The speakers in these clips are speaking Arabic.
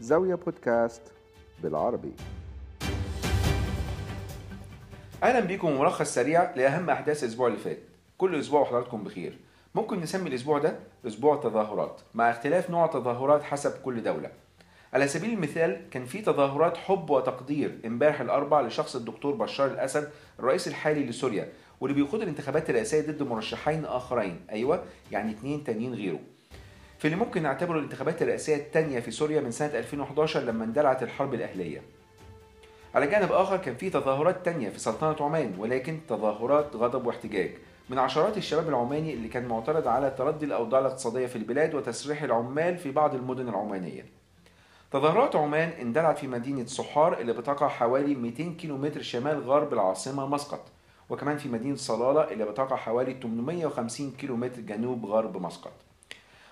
زاوية بودكاست بالعربي. أهلا بيكم ملخص سريع لأهم أحداث الأسبوع اللي فات. كل أسبوع وحضراتكم بخير. ممكن نسمي الأسبوع ده أسبوع تظاهرات مع اختلاف نوع التظاهرات حسب كل دولة. على سبيل المثال كان في تظاهرات حب وتقدير امبارح الاربع لشخص الدكتور بشار الأسد الرئيس الحالي لسوريا واللي بيخوض الانتخابات الرئاسية ضد مرشحين آخرين. أيوه يعني اتنين تانيين غيره. في اللي ممكن نعتبره الانتخابات الرئاسية الثانية في سوريا من سنة 2011 لما اندلعت الحرب الأهلية. على جانب آخر كان في تظاهرات تانية في سلطنة عمان ولكن تظاهرات غضب واحتجاج. من عشرات الشباب العماني اللي كان معترض على تردي الأوضاع الاقتصادية في البلاد وتسريح العمال في بعض المدن العمانية. تظاهرات عمان اندلعت في مدينة صحار اللي بتقع حوالي 200 كيلومتر شمال غرب العاصمة مسقط وكمان في مدينة صلالة اللي بتقع حوالي 850 كيلومتر جنوب غرب مسقط.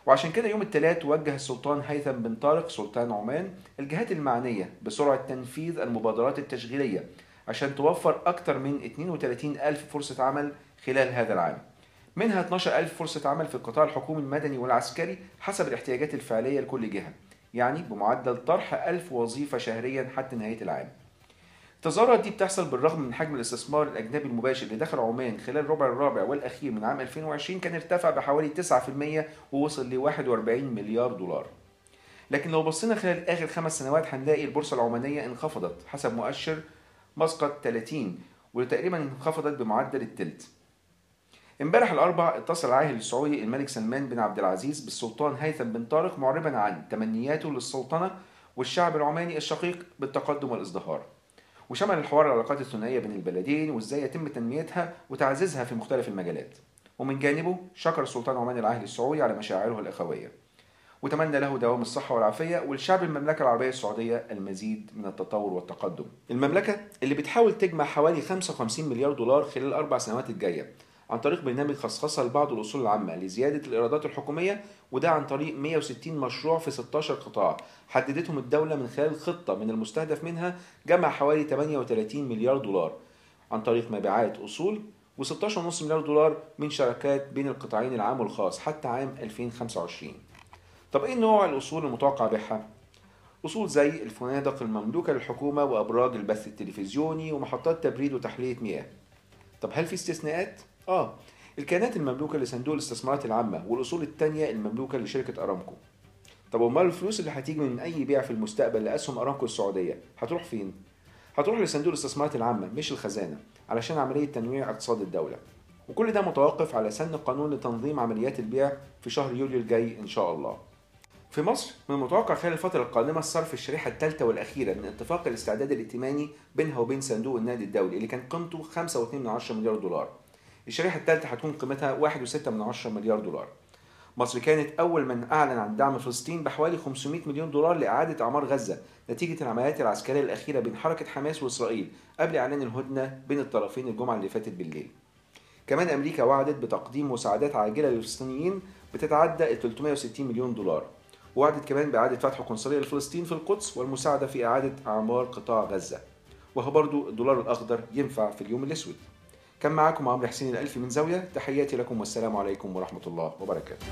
وعشان كده يوم الثلاث وجه السلطان هيثم بن طارق سلطان عمان الجهات المعنية بسرعة تنفيذ المبادرات التشغيلية عشان توفر أكثر من 32 ألف فرصة عمل خلال هذا العام. منها 12 ألف فرصة عمل في القطاع الحكومي المدني والعسكري حسب الاحتياجات الفعلية لكل جهة يعني بمعدل طرح ألف وظيفة شهريا حتى نهاية العام. التظاهرات دي بتحصل بالرغم من حجم الاستثمار الأجنبي المباشر اللي دخل عمان خلال الربع الرابع والأخير من عام 2020 كان ارتفع بحوالي 9% ووصل ل 41 مليار دولار. لكن لو بصينا خلال آخر خمس سنوات هنلاقي البورصة العمانية انخفضت حسب مؤشر مسقط 30 وتقريبا انخفضت بمعدل التلت. امبارح الأربع اتصل العاهل السعودي الملك سلمان بن عبد العزيز بالسلطان هيثم بن طارق معربا عن تمنياته للسلطنة والشعب العماني الشقيق بالتقدم والازدهار. وشمل الحوار العلاقات الثنائية بين البلدين وإزاي يتم تنميتها وتعزيزها في مختلف المجالات ومن جانبه شكر السلطان عمان العاهل السعودي على مشاعره الإخوية وتمنى له دوام الصحة والعافية ولشعب المملكة العربية السعودية المزيد من التطور والتقدم. المملكة اللي بتحاول تجمع حوالي 55 مليار دولار خلال الأربع سنوات الجاية عن طريق برنامج خصخصة لبعض الأصول العامة لزيادة الإيرادات الحكومية وده عن طريق 160 مشروع في 16 قطاع حددتهم الدولة من خلال خطة من المستهدف منها جمع حوالي 38 مليار دولار عن طريق مبيعات أصول و16.5 مليار دولار من شركات بين القطاعين العام والخاص حتى عام 2025 طب إيه نوع الأصول المتوقع بيعها؟ أصول زي الفنادق المملوكة للحكومة وأبراج البث التلفزيوني ومحطات تبريد وتحلية مياه طب هل في استثناءات؟ آه. الكيانات المملوكة لصندوق الاستثمارات العامة والأصول التانية المملوكة لشركة أرامكو. طب أمال الفلوس اللي هتيجي من أي بيع في المستقبل لأسهم أرامكو السعودية هتروح فين؟ هتروح لصندوق الاستثمارات العامة مش الخزانة علشان عملية تنويع اقتصاد الدولة. وكل ده متوقف على سن قانون لتنظيم عمليات البيع في شهر يوليو الجاي إن شاء الله. في مصر من المتوقع خلال الفترة القادمة صرف الشريحة الثالثة والأخيرة من اتفاق الاستعداد الائتماني بينها وبين صندوق النقد الدولي اللي كان قيمته 5.2 مليار دولار. الشريحة الثالثة هتكون قيمتها 1.6 مليار دولار مصر كانت أول من أعلن عن دعم فلسطين بحوالي 500 مليون دولار لإعادة أعمار غزة نتيجة العمليات العسكرية الأخيرة بين حركة حماس وإسرائيل قبل إعلان الهدنة بين الطرفين الجمعة اللي فاتت بالليل. كمان أمريكا وعدت بتقديم مساعدات عاجلة للفلسطينيين بتتعدى ال 360 مليون دولار. ووعدت كمان بإعادة فتح قنصلية لفلسطين في القدس والمساعدة في إعادة أعمار قطاع غزة. وهو برضو الدولار الأخضر ينفع في اليوم الأسود. كان معاكم عمرو حسين الألفي من زاوية تحياتي لكم والسلام عليكم ورحمة الله وبركاته.